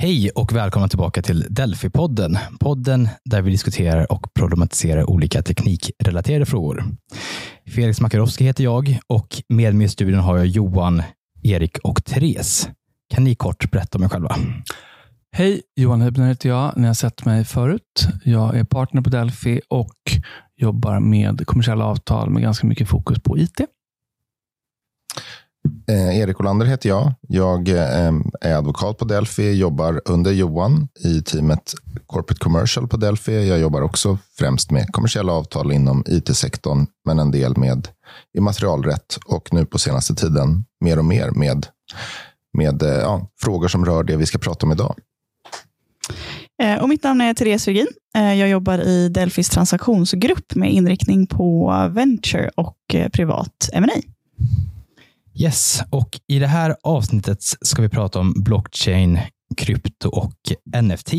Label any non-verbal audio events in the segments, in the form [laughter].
Hej och välkomna tillbaka till Delphi-podden. Podden där vi diskuterar och problematiserar olika teknikrelaterade frågor. Felix Makarowski heter jag och med mig i studion har jag Johan, Erik och Therese. Kan ni kort berätta om er själva? Hej, Johan Hübner heter jag. Ni har sett mig förut. Jag är partner på Delphi och jobbar med kommersiella avtal med ganska mycket fokus på IT. Eh, Erik Olander heter jag. Jag eh, är advokat på Delphi, jobbar under Johan i teamet Corporate Commercial på Delphi. Jag jobbar också främst med kommersiella avtal inom it-sektorn, men en del med immaterialrätt och nu på senaste tiden mer och mer med, med eh, ja, frågor som rör det vi ska prata om idag. Eh, och mitt namn är Therese Virgin. Eh, jag jobbar i Delphis transaktionsgrupp med inriktning på venture och eh, privat M&A. Yes, och i det här avsnittet ska vi prata om blockchain, krypto och NFT.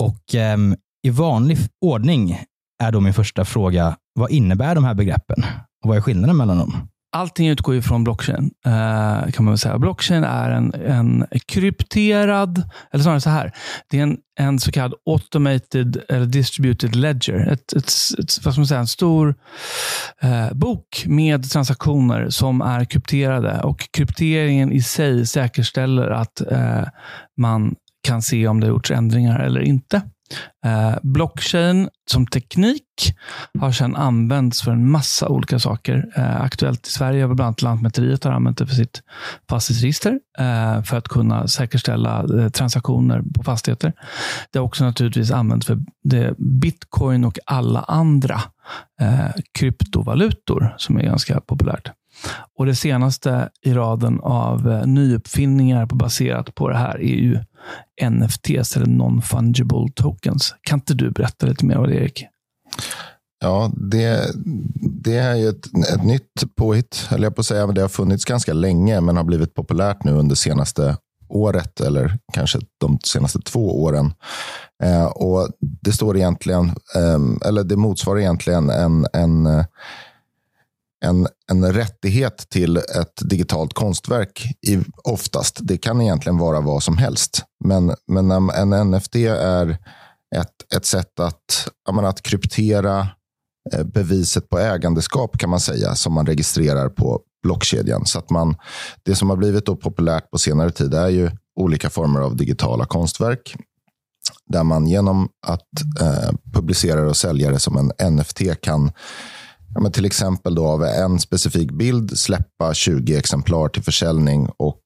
Och eh, i vanlig ordning är då min första fråga, vad innebär de här begreppen? Och vad är skillnaden mellan dem? Allting utgår ju från blockchain. Eh, kan man väl säga. Blockchain är en, en krypterad, eller snarare så här. Det är en, en så kallad automated eller distributed ledger. Ett, ett, ett, vad ska man säga, en stor eh, bok med transaktioner som är krypterade. Och Krypteringen i sig säkerställer att eh, man kan se om det har gjorts ändringar eller inte. Eh, blockchain som teknik har sedan använts för en massa olika saker. Eh, aktuellt i Sverige har bland annat Lantmäteriet har använt det för sitt fastighetsregister eh, för att kunna säkerställa eh, transaktioner på fastigheter. Det har också naturligtvis använts för det, bitcoin och alla andra eh, kryptovalutor som är ganska populärt. Och Det senaste i raden av eh, nyuppfinningar baserat på det här är ju NFTs, eller Non-Fungible Tokens. Kan inte du berätta lite mer om det, Erik? Ja, det, det är ju ett, ett nytt påhitt, höll jag på att säga. Det har funnits ganska länge, men har blivit populärt nu under senaste året eller kanske de senaste två åren. Eh, och Det står egentligen, eh, eller det motsvarar egentligen en, en eh, en, en rättighet till ett digitalt konstverk i, oftast. Det kan egentligen vara vad som helst. Men, men en NFT är ett, ett sätt att, menar, att kryptera eh, beviset på ägandeskap kan man säga, som man registrerar på blockkedjan. Så att man, det som har blivit då populärt på senare tid är ju olika former av digitala konstverk. Där man genom att eh, publicera och sälja det som en NFT kan ja, men till exempel då av en specifik bild släppa 20 exemplar till försäljning och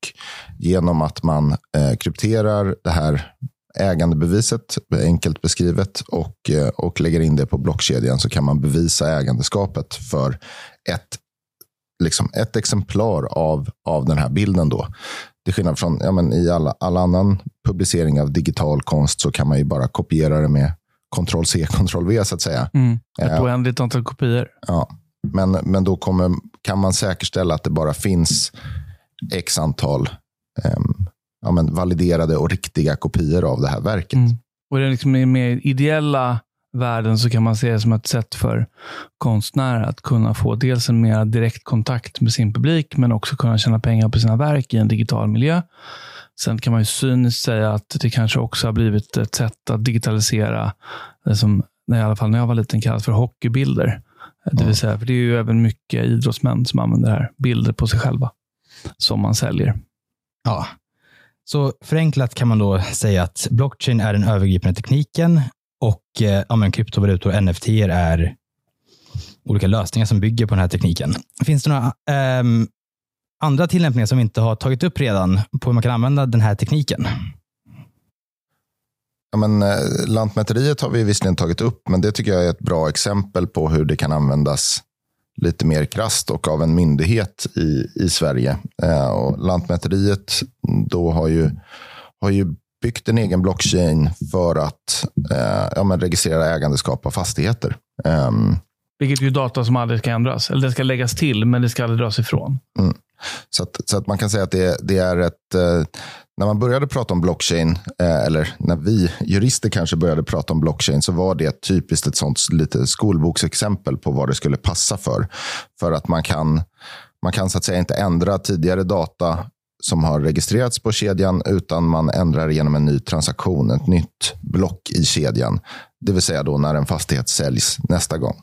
genom att man eh, krypterar det här ägandebeviset, enkelt beskrivet, och, eh, och lägger in det på blockkedjan så kan man bevisa ägandeskapet för ett, liksom ett exemplar av, av den här bilden. Då. Till skillnad från ja, men i alla, all annan publicering av digital konst så kan man ju bara kopiera det med Ctrl C, Ctrl V så att säga. Mm. Ett eh, oändligt antal kopior. Ja. Men, men då kommer, kan man säkerställa att det bara finns x antal um, ja, men validerade och riktiga kopior av det här verket. Mm. Och liksom I mer ideella världen så kan man se det som ett sätt för konstnärer att kunna få dels en mer direkt kontakt med sin publik, men också kunna tjäna pengar på sina verk i en digital miljö. Sen kan man ju cyniskt säga att det kanske också har blivit ett sätt att digitalisera det som i alla fall när jag var liten kallades för hockeybilder. Det vill säga, för det är ju även mycket idrottsmän som använder det här, bilder på sig själva, som man säljer. Ja, så förenklat kan man då säga att blockchain är den övergripande tekniken och eh, ja, men kryptovalutor och NFT är olika lösningar som bygger på den här tekniken. Finns det några eh, andra tillämpningar som vi inte har tagit upp redan på hur man kan använda den här tekniken? Ja, men, eh, lantmäteriet har vi visserligen tagit upp, men det tycker jag är ett bra exempel på hur det kan användas lite mer krast och av en myndighet i, i Sverige. Eh, och Lantmäteriet då har ju, har ju byggt en egen blockchain för att eh, ja, men registrera ägandeskap av fastigheter. Ehm, vilket är data som aldrig ska ändras. Eller det ska läggas till, men det ska aldrig dras ifrån. Mm. Så, att, så att man kan säga att det, det är ett... Eh, när man började prata om blockchain, eh, eller när vi jurister kanske började prata om blockchain, så var det typiskt ett sånt lite skolboksexempel på vad det skulle passa för. För att man kan, man kan så att säga inte ändra tidigare data som har registrerats på kedjan utan man ändrar genom en ny transaktion, ett nytt block i kedjan. Det vill säga då när en fastighet säljs nästa gång.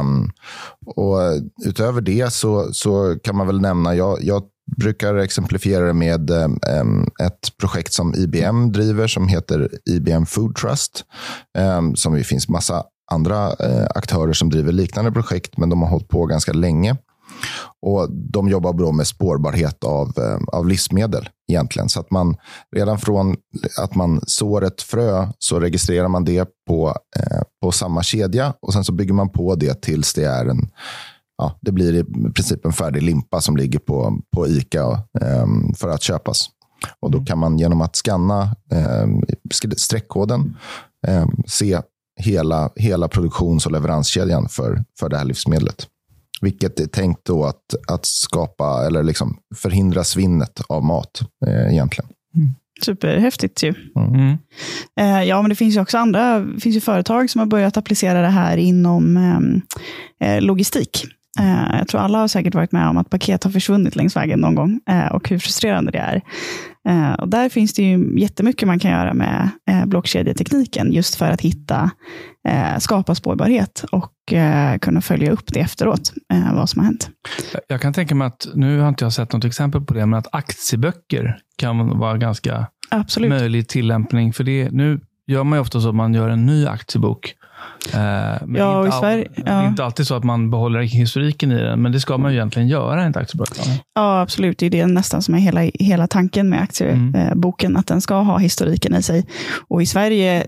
Um, och utöver det så, så kan man väl nämna, jag, jag brukar exemplifiera det med um, ett projekt som IBM driver som heter IBM Food Trust. Um, som det finns massa andra uh, aktörer som driver liknande projekt, men de har hållit på ganska länge. Och De jobbar då med spårbarhet av, eh, av livsmedel egentligen. Så att man redan från att man sår ett frö så registrerar man det på, eh, på samma kedja och sen så bygger man på det tills det är en Ja, det blir i princip en färdig limpa som ligger på, på ICA eh, för att köpas. Och Då kan man genom att skanna eh, streckkoden eh, se hela, hela produktions och leveranskedjan för, för det här livsmedlet. Vilket är tänkt då att, att skapa eller liksom förhindra svinnet av mat eh, egentligen. Mm. Superhäftigt ju. Mm. mm. Eh, ja, men det finns ju också andra finns ju företag som har börjat applicera det här inom ehm, eh, logistik. Eh, jag tror alla har säkert varit med om att paket har försvunnit längs vägen någon gång eh, och hur frustrerande det är. Eh, och där finns det ju jättemycket man kan göra med blockkedjetekniken just för att hitta, skapa spårbarhet och kunna följa upp det efteråt, vad som har hänt. Jag kan tänka mig att, nu har inte jag sett något exempel på det, men att aktieböcker kan vara ganska Absolut. möjlig tillämpning. För det, nu gör man ju ofta så att man gör en ny aktiebok Eh, men ja, och i Sverige, ja. Det är inte alltid så att man behåller historiken i den, men det ska man ju egentligen göra enligt aktiebolagsplanen. Ja, absolut. Det är det nästan som är hela, hela tanken med aktieboken, mm. att den ska ha historiken i sig. Och i Sverige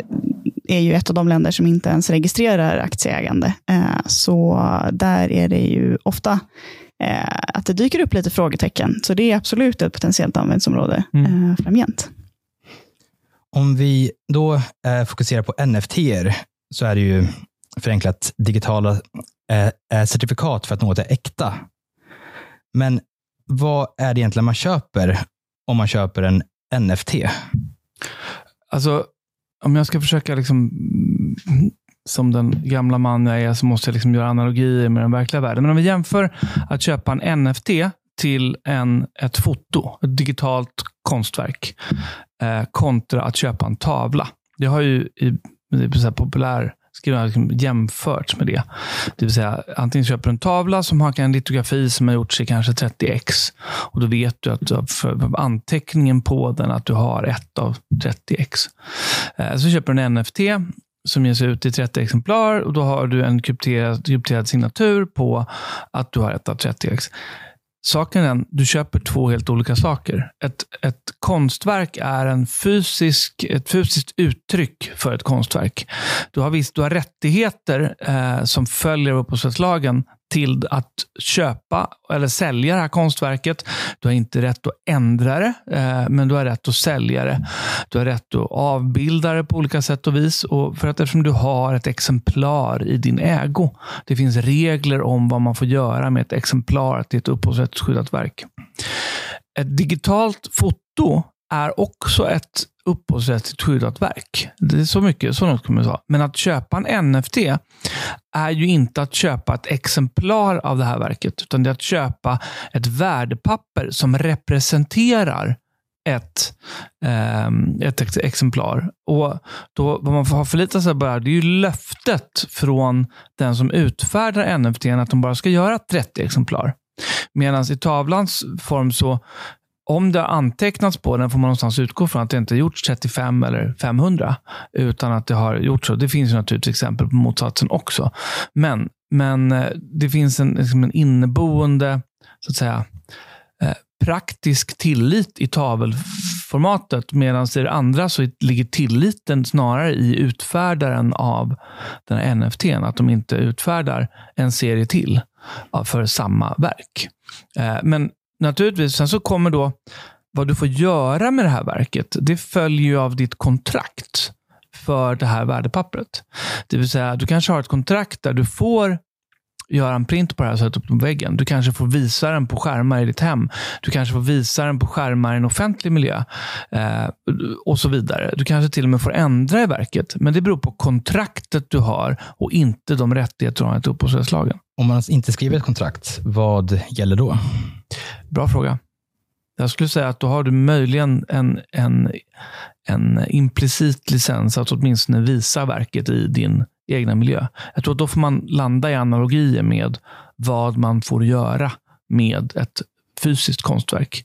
är ju ett av de länder som inte ens registrerar aktieägande. Eh, så där är det ju ofta eh, att det dyker upp lite frågetecken. Så det är absolut ett potentiellt användningsområde mm. framgent. Om vi då fokuserar på NFT så är det ju förenklat digitala eh, eh, certifikat för att något är äkta. Men vad är det egentligen man köper om man köper en NFT? Alltså, om jag ska försöka, liksom, som den gamla man jag är, så måste jag liksom göra analogier med den verkliga världen. Men om vi jämför att köpa en NFT till en, ett foto, ett digitalt konstverk, eh, kontra att köpa en tavla. Det har ju i det typ är så populär skrivare liksom, jämfört med det. Det vill säga, antingen köper du en tavla som har en litografi som har gjorts i kanske 30x. Och då vet du att du har för anteckningen på den att du har ett av 30x. Eh, så köper du en NFT som ges ut i 30 exemplar och då har du en krypterad, krypterad signatur på att du har ett av 30x. Saken är den, du köper två helt olika saker. Ett, ett konstverk är en fysisk, ett fysiskt uttryck för ett konstverk. Du har, visst, du har rättigheter eh, som följer upphovsrättslagen till att köpa eller sälja det här konstverket. Du har inte rätt att ändra det, eh, men du har rätt att sälja det. Du har rätt att avbilda det på olika sätt och vis. Och för att eftersom du har ett exemplar i din ägo. Det finns regler om vad man får göra med ett exemplar till ett upphovsrättsskyddat verk. Ett digitalt foto är också ett upphovsrättsligt skyddat verk. Det är så mycket, så långt kommer jag säga. Men att köpa en NFT är ju inte att köpa ett exemplar av det här verket, utan det är att köpa ett värdepapper som representerar ett, eh, ett exemplar. Och då, Vad man får förlita sig på är, det är ju löftet från den som utfärdar NFT att de bara ska göra 30 exemplar. Medan i tavlans form så om det har antecknats på den får man någonstans utgå från att det inte gjorts 35 eller 500, utan att det har gjorts så. Det finns ju naturligtvis exempel på motsatsen också. Men, men eh, det finns en, liksom en inneboende så att säga, eh, praktisk tillit i tavelformatet, medan i det andra så ligger tilliten snarare i utfärdaren av den här NFTn, att de inte utfärdar en serie till för samma verk. Eh, men naturligtvis, sen så kommer då vad du får göra med det här verket. Det följer ju av ditt kontrakt för det här värdepappret. Det vill säga, du kanske har ett kontrakt där du får göra en print på det här och sätta upp på väggen. Du kanske får visa den på skärmar i ditt hem. Du kanske får visa den på skärmar i en offentlig miljö. Eh, och så vidare. Du kanske till och med får ändra i verket. Men det beror på kontraktet du har och inte de rättigheter du har enligt upphovsrättslagen. Om man inte skriver ett kontrakt, vad gäller då? Bra fråga. Jag skulle säga att då har du möjligen en, en, en implicit licens att åtminstone visa verket i din egna miljö. Jag tror att då får man landa i analogier med vad man får göra med ett fysiskt konstverk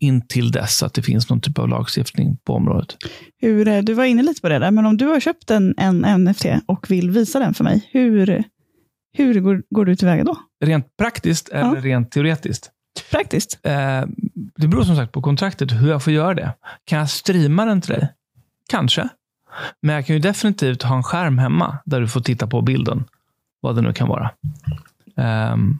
intill dess att det finns någon typ av lagstiftning på området. Hur, eh, du var inne lite på det där, men om du har köpt en, en NFT och vill visa den för mig, hur, hur går, går du tillväga då? Rent praktiskt eller Ja. rent teoretiskt? Praktiskt. Eh, det beror som sagt på kontraktet hur jag får göra det. Kan jag streama den till dig? Kanske. Men jag kan ju definitivt ha en skärm hemma där du får titta på bilden. Vad det nu kan vara. Ehm,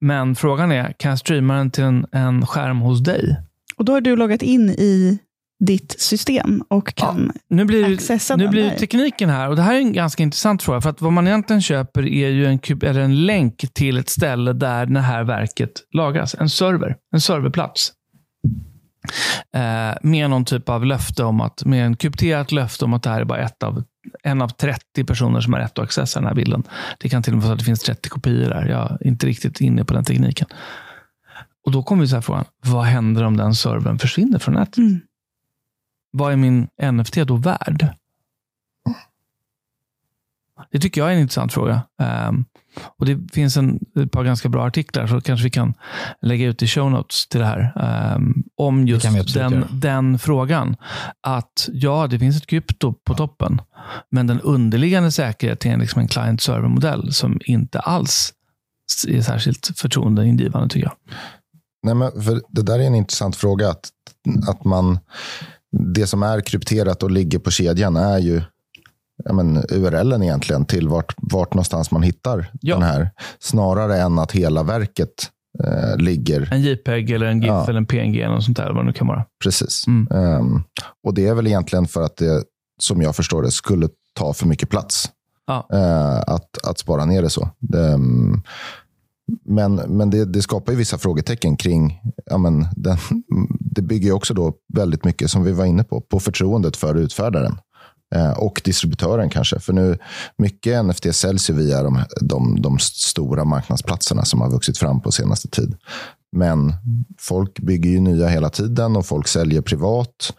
men frågan är, kan jag streama den till en, en skärm hos dig? Och då har du loggat in i ditt system och kan Nu blir, accessa nu blir tekniken här, och det här är en ganska intressant fråga, för att vad man egentligen köper är ju en, eller en länk till ett ställe där det här verket lagras. En server, en serverplats. Eh, med någon typ av löfte om att, med en krypterat löfte om att det här är bara ett av, en av 30 personer som har rätt att accessa den här bilden. Det kan till och med vara så att det finns 30 kopior där. Jag är inte riktigt inne på den tekniken. Och då kommer vi så här frågan, vad händer om den servern försvinner från nätet? Mm. Vad är min NFT då värd? Det tycker jag är en intressant fråga. Ehm, och Det finns en, ett par ganska bra artiklar, så kanske vi kan lägga ut i show notes till det här. ehm, om just den, den frågan. Att ja, det finns ett krypto på toppen, men den underliggande säkerheten är liksom en client-server-modell som inte alls är särskilt förtroendeingivande, tycker jag. Nej, men för det där är en intressant fråga. Att, att man, det som är krypterat och ligger på kedjan är ju men, URLen egentligen till vart, vart någonstans man hittar Ja. den här. Snarare än att hela verket eh, ligger En JPEG, eller en GIF, Ja. eller en PNG, eller något sånt där, vad det nu kan vara. precis. Mm. Ehm, och det är väl egentligen för att det, som jag förstår det, skulle ta för mycket plats. Ja. eh, att, att spara ner det så. Det, mm, men men det, det skapar ju vissa frågetecken kring, ja, men den, det bygger ju också då väldigt mycket, som vi var inne på, på förtroendet för utfärdaren. Eh, och distributören kanske. För nu, mycket NFT säljs ju via de, de, de stora marknadsplatserna som har vuxit fram på senaste tid. Men folk bygger ju nya hela tiden och folk säljer privat.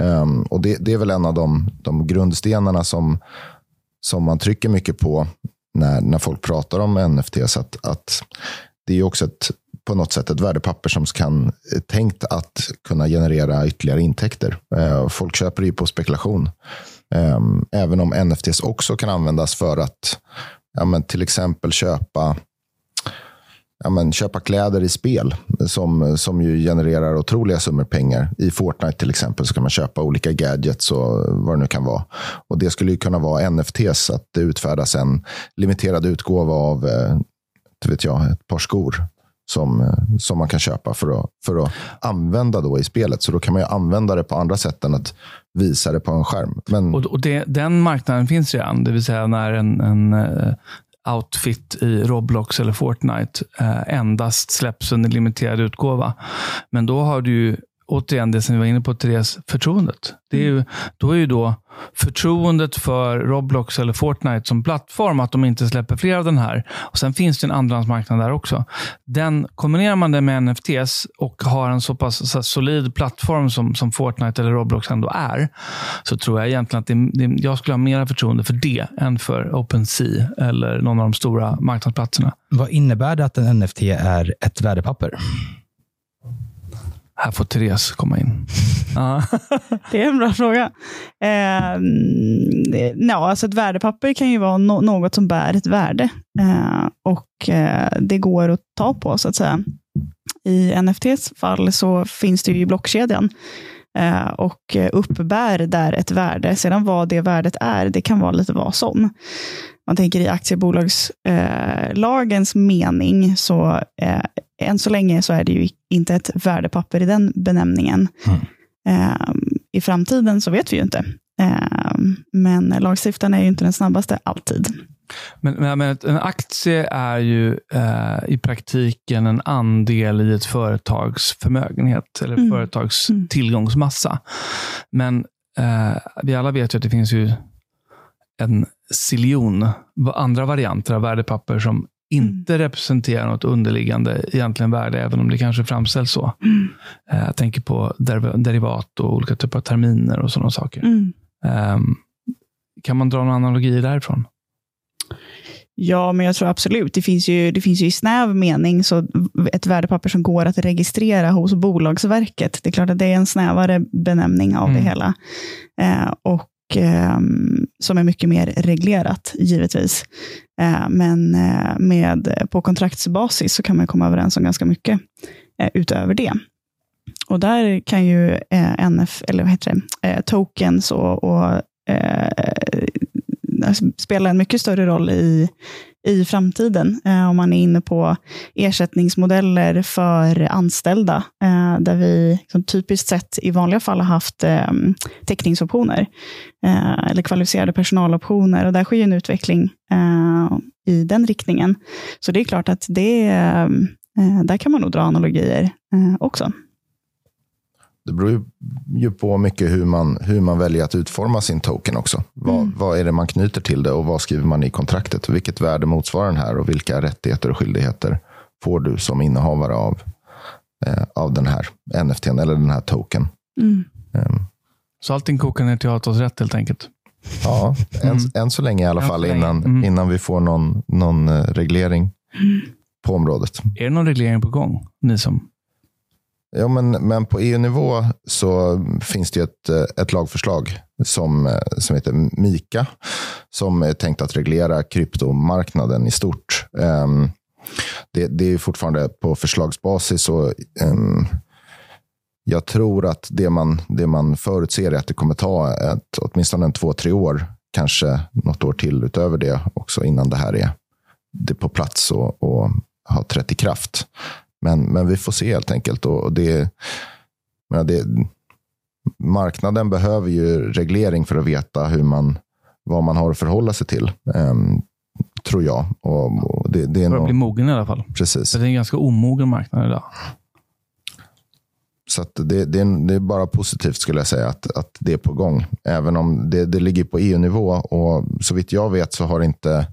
Um, och det, det är väl en av de, de grundstenarna som, som man trycker mycket på när, när folk pratar om NFTs. Att, att det är också ett, på något sätt ett värdepapper som kan, är tänkt att kunna generera ytterligare intäkter. Eh, folk köper det ju på spekulation. Eh, även om NFTs också kan användas för att ja, men till exempel köpa ja, men köpa kläder i spel som, som ju genererar otroliga summor pengar. I Fortnite till exempel så kan man köpa olika gadgets och vad det nu kan vara. Och Det skulle ju kunna vara NFTs, att det utfärdas en limiterad utgåva av eh, vet jag, ett par skor som, eh, som man kan köpa för att, för att använda då i spelet. Så då kan man ju använda det på andra sätt än att visa det på en skärm. Men, Och, och det, den marknaden finns redan. Det vill säga när en, en eh, outfit i Roblox eller Fortnite eh, endast släpps under limiterad utgåva. Men då har du ju återigen det som vi var inne på, Therese, förtroendet. Det är ju, då är ju då förtroendet för Roblox eller Fortnite som plattform, att de inte släpper fler av den här. Och Sen finns det en andrahandsmarknad där också. Den, kombinerar man det med NFTs och har en så pass så här, solid plattform som, som Fortnite eller Roblox ändå är, så tror jag egentligen att det, det, jag skulle ha mera förtroende för det än för OpenSea eller någon av de stora marknadsplatserna. Vad innebär det att en NFT är ett värdepapper? Här får Therese komma in. [laughs] Det är en bra fråga. Eh, ja, alltså ett värdepapper kan ju vara no något som bär ett värde. Eh, och eh, det går att ta på, så att säga. I NFTs fall så finns det ju i blockkedjan. Eh, och uppbär där ett värde. Sedan vad det värdet är, det kan vara lite vad som. Man tänker i aktiebolagslagens mening, så eh, än så länge så är det ju inte ett värdepapper i den benämningen. Eh, I framtiden så vet vi ju inte. Eh, men lagstiftaren är ju inte den snabbaste alltid. Men, men, men en aktie är ju eh, i praktiken en andel i ett företags förmögenhet eller Mm. företags Mm. tillgångsmassa. Men eh, vi alla vet ju att det finns ju en ziljon va- andra varianter av värdepapper som inte representerar något underliggande egentligen värde, även om det kanske framställs så. Mm. Eh, Jag tänker på der- derivat och olika typer av terminer och sådana saker. Mm. Ehm, kan man dra några analogier därifrån? Ja, men jag tror absolut. Det finns, ju, det finns ju i snäv mening så ett värdepapper som går att registrera hos Bolagsverket. Det är klart att det är en snävare benämning av Mm. det hela. Eh, och Ehm, som är mycket mer reglerat, givetvis. Eh, men eh, med, eh, på kontraktsbasis så kan man komma överens om ganska mycket eh, utöver det. Och där kan ju eh, NF, eller vad heter det, eh, tokens och, och eh, Alltså, spela en mycket större roll i, i framtiden. Eh, om man är inne på ersättningsmodeller för anställda, eh, där vi liksom, typiskt sett i vanliga fall har haft eh, täckningsoptioner, eh, eller kvalificerade personaloptioner. Och där sker ju en utveckling eh, i den riktningen. Så det är klart att det, ehm, eh, där kan man nog dra analogier eh, också. Det beror ju- ju på mycket hur man, hur man väljer att utforma sin token också. Vad, Mm. vad är det man knyter till det och vad skriver man i kontraktet? Vilket värde motsvarar den här och vilka rättigheter och skyldigheter får du som innehavare av, eh, av den här NFTn eller den här token? Mm. Ehm, Så allting kokar ner till avtalsrätt helt enkelt. ja, än, Mm. än så länge i alla fall innan, Mm. innan vi får någon, någon eh, reglering på området. Är det någon reglering på gång? Ni som... Ja, men, men på EU-nivå så finns det ju ett, eh, ett lagförslag som, eh, som heter MIKA, som är tänkt att reglera kryptomarknaden i stort. Um, det, det är fortfarande på förslagsbasis och um, jag tror att det man, det man förutser är att det kommer ta ett, åtminstone en två, tre år, kanske något år till utöver det också innan det här är, det är på plats och, och har trätt i kraft. Men, men vi får se helt enkelt. Och, det, men det, marknaden behöver ju reglering för att veta hur man, vad man har att förhålla sig till. ehm, tror jag. Och, och det, det är börjar bli nog, mogen i alla fall. precis. Det är en ganska omogen marknad idag. Så att det, det, är, det är bara positivt skulle jag säga att, att det är på gång. Även om det, det ligger på EU-nivå. Och så vitt jag vet så har inte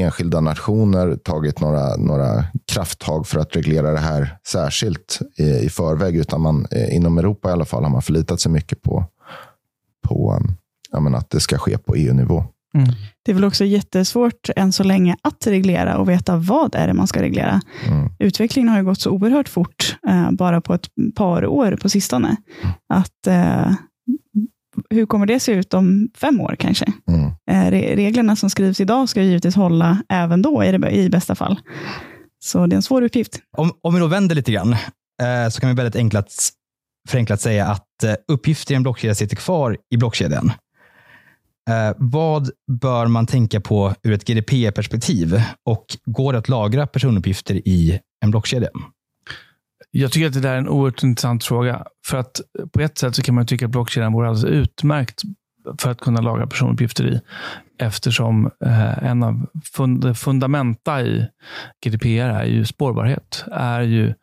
enskilda nationer tagit några, några krafttag för att reglera det här särskilt i, i förväg. Utan man, eh, inom Europa i alla fall har man förlitat sig mycket på, på um, ja, men att det ska ske på EU-nivå. Mm. Det är väl också jättesvårt än så länge att reglera och veta vad är det man ska reglera. Mm. Utvecklingen har ju gått så oerhört fort, eh, bara på ett par år på sistone. Att, eh, hur kommer det se ut om fem år kanske? Mm. Eh, re- reglerna som skrivs idag ska givetvis hålla även då, i, det, i bästa fall. Så det är en svår uppgift. Om, om vi då vänder lite grann, eh, så kan vi väldigt enklat, förenklat säga att eh, uppgifter i en blockkedja sitter kvar i blockkedjan. Eh, vad bör man tänka på ur ett GDPR-perspektiv? Och går det att lagra personuppgifter i en blockkedja? Jag tycker att det där är en oerhört intressant fråga. För att på ett sätt så kan man tycka att blockkedjan vore alldeles utmärkt för att kunna lagra personuppgifter i. Eftersom eh, en av fund fundamenta i GDPR är ju spårbarhet. Är ju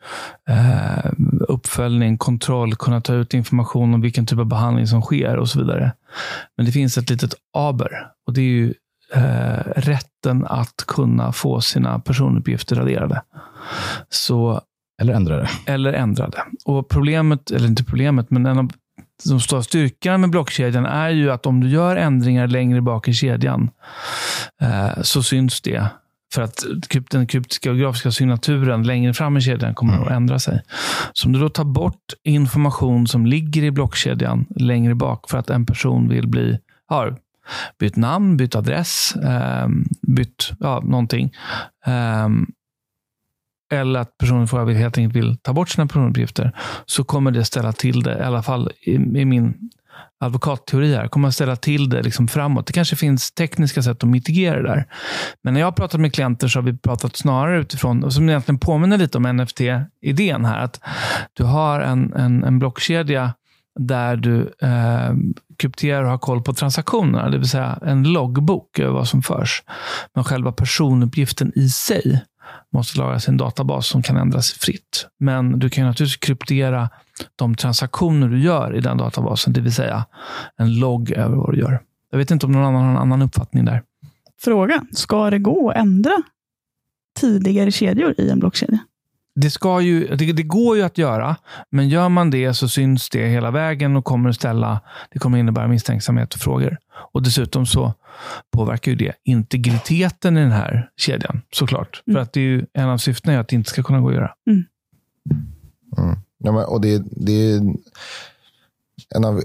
eh, uppföljning, kontroll, kunna ta ut information om vilken typ av behandling som sker och så vidare. Men det finns ett litet aber. Och det är ju eh, rätten att kunna få sina personuppgifter raderade. Så eller ändra det? eller ändrade. Och problemet, eller inte problemet, men en av de stora styrkorna med blockkedjan är ju att om du gör ändringar längre bak i kedjan eh, så syns det. För att den kryptografiska signaturen längre fram i kedjan kommer att ändra sig. Så om du då tar bort information som ligger i blockkedjan längre bak för att en person vill bli, har bytt namn, bytt adress, eh, bytt ja, någonting. Eh, eller att personen får helt enkelt vill ta bort sina personuppgifter, så kommer det ställa till det, i alla fall i, i min advokatteori här, kommer att ställa till det liksom framåt. Det kanske finns tekniska sätt att mitigera det där. Men när jag har pratat med klienter så har vi pratat snarare utifrån, och som egentligen påminner lite om NFT-idén här, att du har en, en, en blockkedja där du eh, krypterar och har koll på transaktionerna, det vill säga en loggbok över vad som förs. Men själva personuppgiften i sig måste lagras i en databas som kan ändras fritt. Men du kan ju naturligtvis kryptera de transaktioner du gör i den databasen, det vill säga en logg över vad du gör. Jag vet inte om någon annan har en annan uppfattning där. Fråga, ska det gå att ändra tidigare kedjor i en blockkedja? Det, ska ju, det, det, går ju att göra, men gör man det så syns det hela vägen och kommer att ställa, det kommer innebära misstänksamhet och frågor. Och Dessutom så påverkar ju det integriteten i den här kedjan, såklart. Mm. För att det är ju, en av syftena är att det inte ska kunna gå att göra. Mm. Mm. Ja, men, och det, det är en av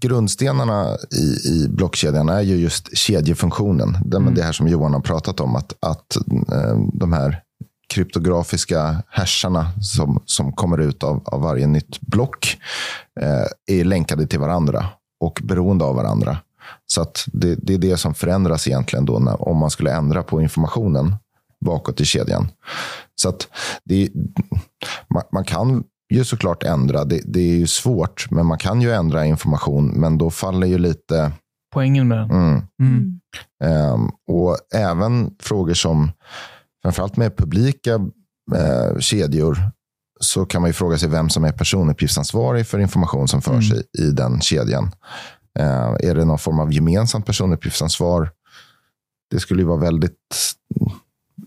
grundstenarna i, i blockkedjan är ju just kedjefunktionen. Det, mm. det här som Johan har pratat om, att, att eh, de här kryptografiska härsarna som, som kommer ut av, av varje nytt block eh, är länkade till varandra och beroende av varandra. Så att det, det är det som förändras egentligen då när, om man skulle ändra på informationen bakåt i kedjan. Så att det, man, man kan ju såklart ändra. Det, det, är ju svårt, men man kan ju ändra information. Men då faller ju lite... Poängen med den. Mm. Mm. Um, och även frågor som, framförallt med publika uh, kedjor, så kan man ju fråga sig vem som är personuppgiftsansvarig för information som förs mm. i, i den kedjan. Uh, är det någon form av gemensamt personuppgiftsansvar? Det skulle ju vara väldigt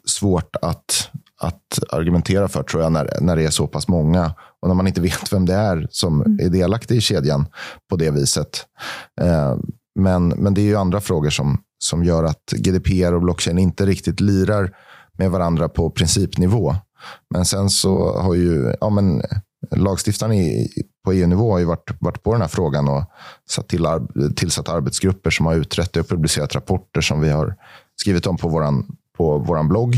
svårt att, att argumentera för, tror jag, när, när det är så pass många. Och när man inte [laughs] vet vem det är som mm. är delaktig i kedjan på det viset. Eh, men, men det är ju andra frågor som, som gör att GDPR och blockchain inte riktigt lirar med varandra på principnivå. Men sen så har ju ja, men, lagstiftaren i, på EU-nivå har ju varit, varit på den här frågan och satt till, tillsatt arbetsgrupper som har utrett det och publicerat rapporter som vi har skrivit om på vår på våran blogg.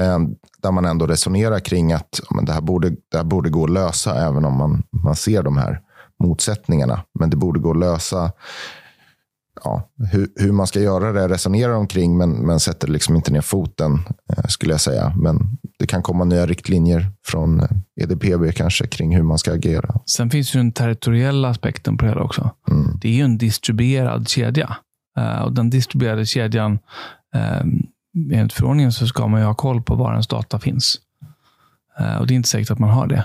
Eh, där man ändå resonerar kring att men det, här borde, det här borde gå att lösa även om man, man ser de här motsättningarna. Men det borde gå att lösa ja, hur, hur, man ska göra det resonerar omkring, men, men sätter liksom inte ner foten, eh, skulle jag säga. Men det kan komma nya riktlinjer från EDPB eh, kanske kring hur man ska agera. Sen finns ju den territoriella aspekten på det hela också. Mm. Det är ju en distribuerad kedja. Uh, och den distribuerade kedjan um, enligt förordningen så ska man ju ha koll på var ens data finns. Eh, och Det är inte säkert att man har det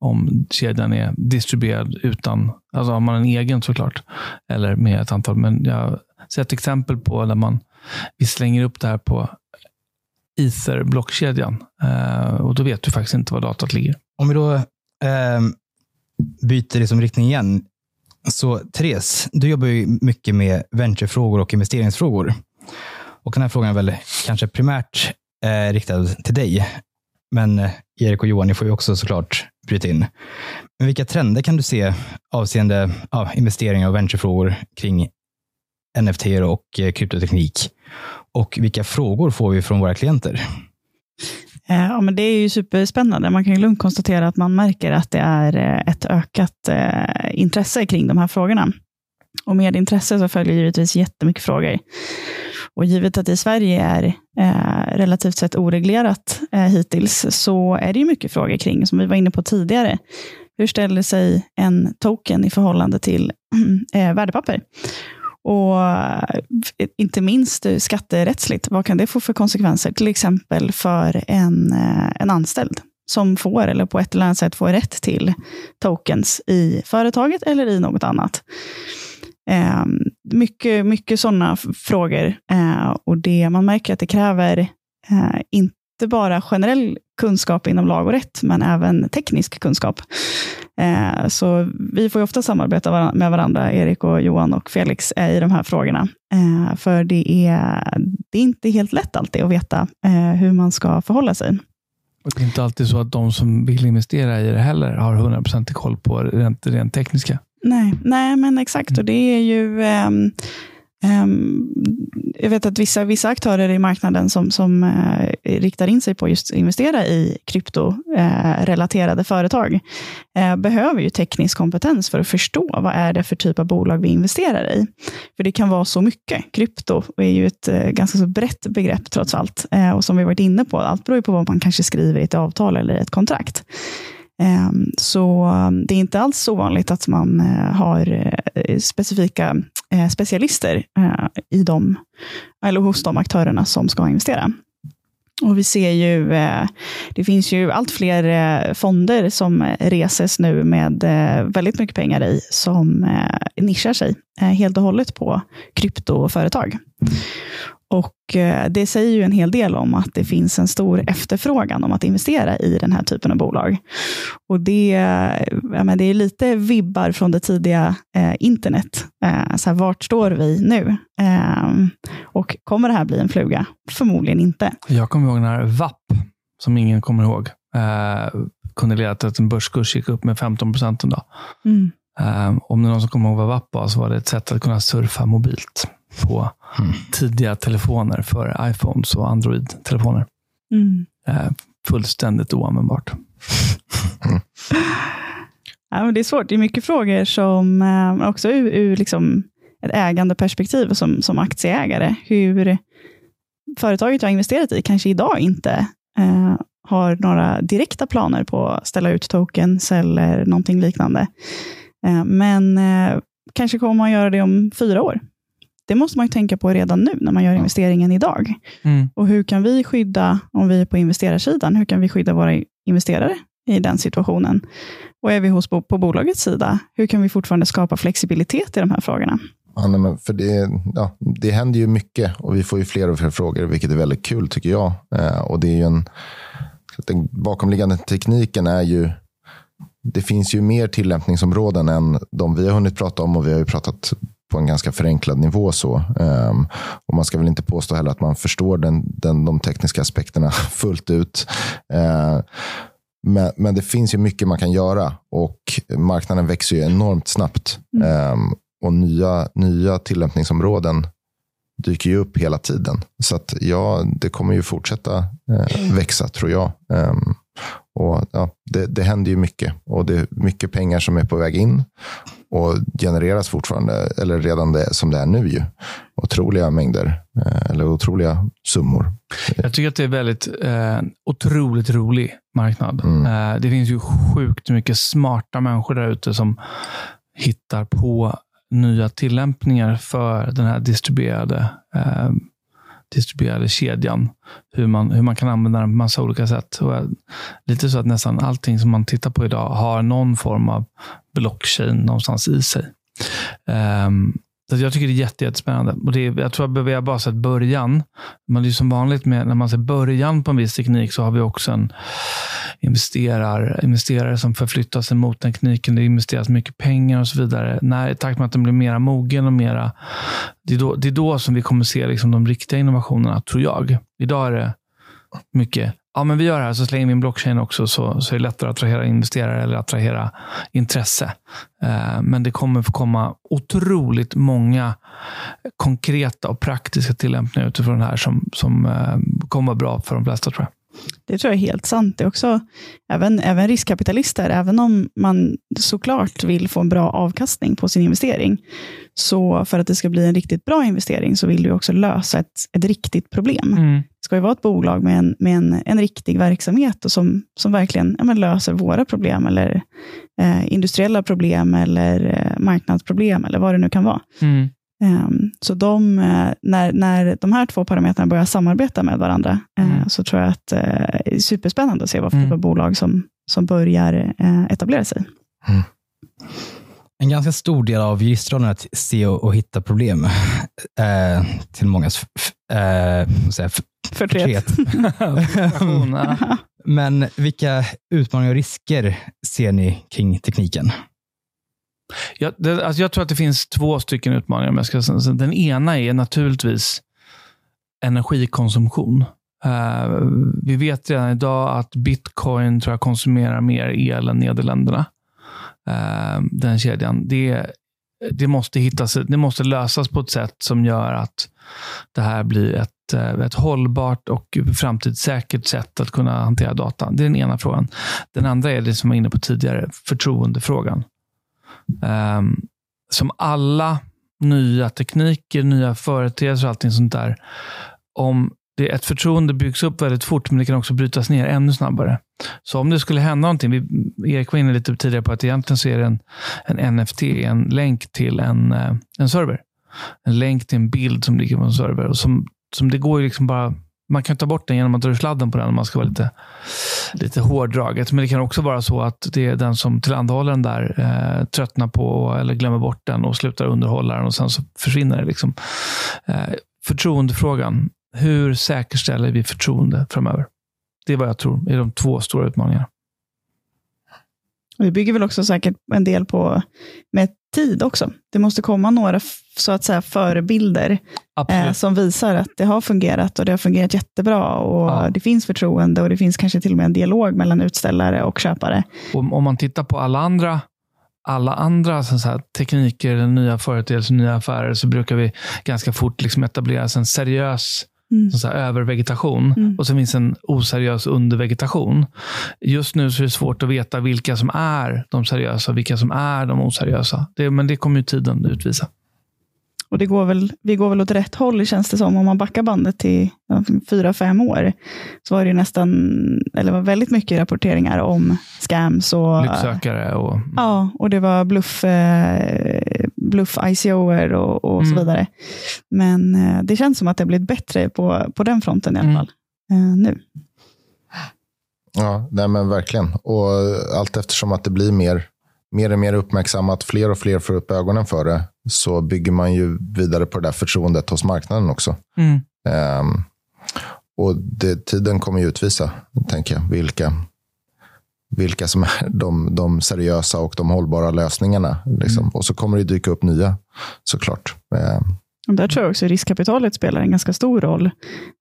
om kedjan är distribuerad utan, alltså har man en egen såklart, eller med ett antal. Men jag har sett exempel på där man, vi slänger upp det här på Ether-blockkedjan eh, och då vet du faktiskt inte var datat ligger. Om vi då eh, byter liksom riktning igen. Så Therese, du jobbar ju mycket med venturefrågor och investeringsfrågor. Och den här frågan är väl kanske primärt eh, riktad till dig. Men eh, Erik och Johan, ni får ju också såklart bryta in. Men vilka trender kan du se avseende ja, investeringar och venturefrågor kring NFT och eh, kryptoteknik? Och vilka frågor får vi från våra klienter? Eh, ja, men det är ju superspännande. Man kan ju lugnt konstatera att man märker att det är eh, ett ökat intresse kring de här frågorna. Och med intresse så följer givetvis jättemycket frågor. Och givet att det i Sverige är eh, relativt sett oreglerat eh, hittills, så är det ju mycket frågor kring, som vi var inne på tidigare. Hur ställer sig en token i förhållande till [clears throat] eh, värdepapper? Och eh, inte minst eh, skatterättsligt, vad kan det få för konsekvenser? Till exempel för en, eh, en anställd som får, eller på ett eller annat sätt får rätt till tokens i företaget eller i något annat. Eh, mycket mycket sådana frågor. Eh, och det, man märker att det kräver eh, inte bara generell kunskap inom lag och rätt, men även teknisk kunskap. Eh, så vi får ofta samarbeta med varandra, Erik och Johan och Felix, eh, i de här frågorna. Eh, för det är, det är inte helt lätt alltid att veta eh, hur man ska förhålla sig. Och det är inte alltid så att de som vill investera i det heller har 100% koll på det rent, rent tekniska. Nej, nej men exakt. Och det är ju... Um, um, jag vet att vissa, vissa aktörer i marknaden som, som uh, riktar in sig på just investera i kryptorelaterade uh, företag uh, behöver ju teknisk kompetens för att förstå vad är det för typ av bolag vi investerar i. För det kan vara så mycket. Krypto är ju ett ganska så brett begrepp trots allt. och som vi varit inne på, allt beror ju på vad man kanske skriver i ett avtal eller ett kontrakt. Ehm, så ehm, det är inte alls så vanligt att man eh, har eh, specifika eh, specialister i dem, eller hos de aktörerna som ska investera. Och vi ser ju, det finns ju allt fler fonder som reses nu med väldigt mycket pengar i, som nischar sig helt och hållet på kryptoföretag. Och eh, Det säger ju en hel del om att det finns en stor efterfrågan om att investera i den här typen av bolag. Och Det, ja, men det är lite vibbar från det tidiga eh, internet. Eh, så här, vart står vi nu? Eh, och Kommer det här bli en fluga? Förmodligen inte. Jag kommer ihåg när VAP, som ingen kommer ihåg, eh, kunde leda till att en börskurs gick upp med 15 procent en dag. Mm. Um, om det är någon som kommer ihåg vad WAP var, så var det ett sätt att kunna surfa mobilt på Mm. tidiga telefoner för iPhones och Android-telefoner. Mm. Uh, fullständigt oanvändbart. [laughs] Ja, men det är svårt. Det är mycket frågor som, eh, också ur, ur liksom ett ägandeperspektiv som, som aktieägare. Hur företaget jag har investerat i kanske idag inte eh, har några direkta planer på att ställa ut tokens eller någonting liknande. Eh, men eh, kanske kommer man göra det om fyra år. Det måste man ju tänka på redan nu när man gör investeringen idag. Mm. Och hur kan vi skydda, om vi är på investerarsidan, hur kan vi skydda våra investerare i den situationen? Och är vi hos, på bolagets sida, hur kan vi fortfarande skapa flexibilitet i de här frågorna? Ja, nej, men för det, ja, det händer ju mycket och vi får ju fler och fler frågor, vilket är väldigt kul tycker jag. Eh, och det är en, den bakomliggande tekniken är ju, det finns ju mer tillämpningsområden än de vi har hunnit prata om och vi har ju pratat på en ganska förenklad nivå. så. Um, och Man ska väl inte påstå heller att man förstår den, den, de tekniska aspekterna [laughs] fullt ut. Uh, men, men, det finns ju mycket man kan göra och marknaden växer ju enormt snabbt. Mm. Um, och nya, nya tillämpningsområden dyker ju upp hela tiden. Så att ja, det kommer ju fortsätta eh, växa tror jag. Um, och ja, det, det händer ju mycket och det är mycket pengar som är på väg in och genereras fortfarande, eller redan det, som det är nu. Ju. Otroliga mängder, eh, eller otroliga summor. Jag tycker att det är väldigt eh, otroligt rolig marknad. Mm. Eh, det finns ju sjukt mycket smarta människor där ute som hittar på nya tillämpningar för den här distribuerade, eh, distribuerade kedjan. Hur man, hur man kan använda den på massa olika sätt. Och lite så att nästan allting som man tittar på idag har någon form av blockchain någonstans i sig. Um, så jag tycker det är jätte, jättespännande. Och det är, jag tror att vi har bara sett början. Men det är som vanligt med, när man ser början på en viss teknik så har vi också en investerar, investerare som förflyttar sig mot tekniken. Det investeras mycket pengar och så vidare. När, I takt med att den blir mera mogen och mera... Det är då, det är då som vi kommer se liksom de riktiga innovationerna, tror jag. Idag är det mycket ja, men vi gör det här, så slänger vi in blockchain också, så, så är det lättare att attrahera investerare eller attrahera intresse. Eh, men det kommer få komma otroligt många konkreta och praktiska tillämpningar utifrån det här som, som eh, kommer vara bra för de flesta, tror jag. Det tror jag är helt sant. Det är också, även, även riskkapitalister, även om man såklart vill få en bra avkastning på sin investering, så för att det ska bli en riktigt bra investering, så vill du också lösa ett, ett riktigt problem. Mm. Det ska ju vara ett bolag med en, med en, en riktig verksamhet och som, som verkligen ja, löser våra problem, eller eh, industriella problem, eller eh, marknadsproblem, eller vad det nu kan vara. Mm. Um, så de, uh, när, när de här två parametrarna börjar samarbeta med varandra, uh, mm. så tror jag att uh, det är superspännande att se vad för mm. typ av bolag som, som börjar etablera sig. Mm. En ganska stor del av juristrollen är att se och, och hitta problem. till mångas förtret. [laughs] Men vilka utmaningar och risker ser ni kring tekniken? Jag, det, alltså jag tror att det finns två stycken utmaningar. jag ska. Den ena är naturligtvis energikonsumtion. Uh, vi vet redan idag att bitcoin tror jag konsumerar mer el än Nederländerna. Uh, den kedjan. Det, det, måste hittas, det måste lösas på ett sätt som gör att det här blir ett, eh, ett hållbart och framtidssäkert sätt att kunna hantera data. Det är den ena frågan. Den andra är det som jag var inne på tidigare, förtroendefrågan. Um, som alla nya tekniker, nya företeelser och allting sånt där. Om det, ett förtroende byggs upp väldigt fort, men det kan också brytas ner ännu snabbare. Så om det skulle hända någonting, vi, Erik var inne lite tidigare på att egentligen så är det en, en NFT, en länk till en, eh, en server. En länk till en bild som ligger på en server. Och som, som det går ju liksom bara man kan ta bort den genom att dra ur sladden på den om man ska vara lite, lite hårdraget. Men det kan också vara så att det är den som tillhandahåller den där eh, tröttnar på eller glömmer bort den och slutar underhålla den och sen så försvinner det. Liksom. Eh, förtroendefrågan. Hur säkerställer vi förtroende framöver? Det är vad jag tror är de två stora utmaningarna. Det bygger väl också säkert en del på med tid också. Det måste komma några så att säga förebilder eh, som visar att det har fungerat och det har fungerat jättebra och ja. det finns förtroende och det finns kanske till och med en dialog mellan utställare och köpare. Om, om man tittar på alla andra alla andra så här, tekniker, nya företeelser, nya affärer, så brukar vi ganska fort liksom etablera en seriös Mm. Så övervegetation mm. och så finns en oseriös undervegetation. Just nu så är det svårt att veta vilka som är de seriösa och vilka som är de oseriösa. Det, men det kommer ju tiden utvisa. Och det går väl, vi går väl åt rätt håll känns det som. Om man backar bandet till fyra, fem år så var det nästan, eller var väldigt mycket rapporteringar om scams. Och, Lycksökare och... Ja, och det var bluff, eh, bluff ICOer och, och mm. så vidare. Men eh, det känns som att det har blivit bättre på, på den fronten i alla mm. fall eh, nu. Ja, nej men verkligen. Och allt eftersom att det blir mer mer och mer uppmärksammat, fler och fler får upp ögonen för det, så bygger man ju vidare på det där förtroendet hos marknaden också. Mm. Um, och det, tiden kommer ju utvisa, tänker jag, vilka, vilka som är [laughs] de, de seriösa och de hållbara lösningarna. Liksom. Mm. Och så kommer det dyka upp nya, såklart. Um, där tror jag också riskkapitalet spelar en ganska stor roll.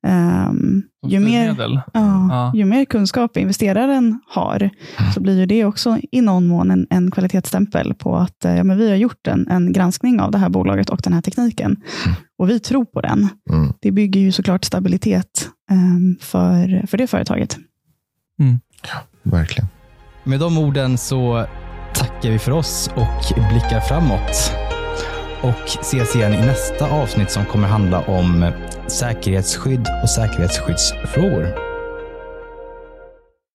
Um, ju, mer, ja, ja. ju mer kunskap investeraren har, så blir ju det också i någon mån en, en kvalitetsstämpel på att ja, men vi har gjort en, en granskning av det här bolaget och den här tekniken. Mm. Och vi tror på den. Mm. Det bygger ju såklart stabilitet um, för, för det företaget. Mm. Ja, verkligen. Med de orden så tackar vi för oss och blickar framåt och ses igen i nästa avsnitt som kommer handla om säkerhetsskydd och säkerhetsskyddsfrågor.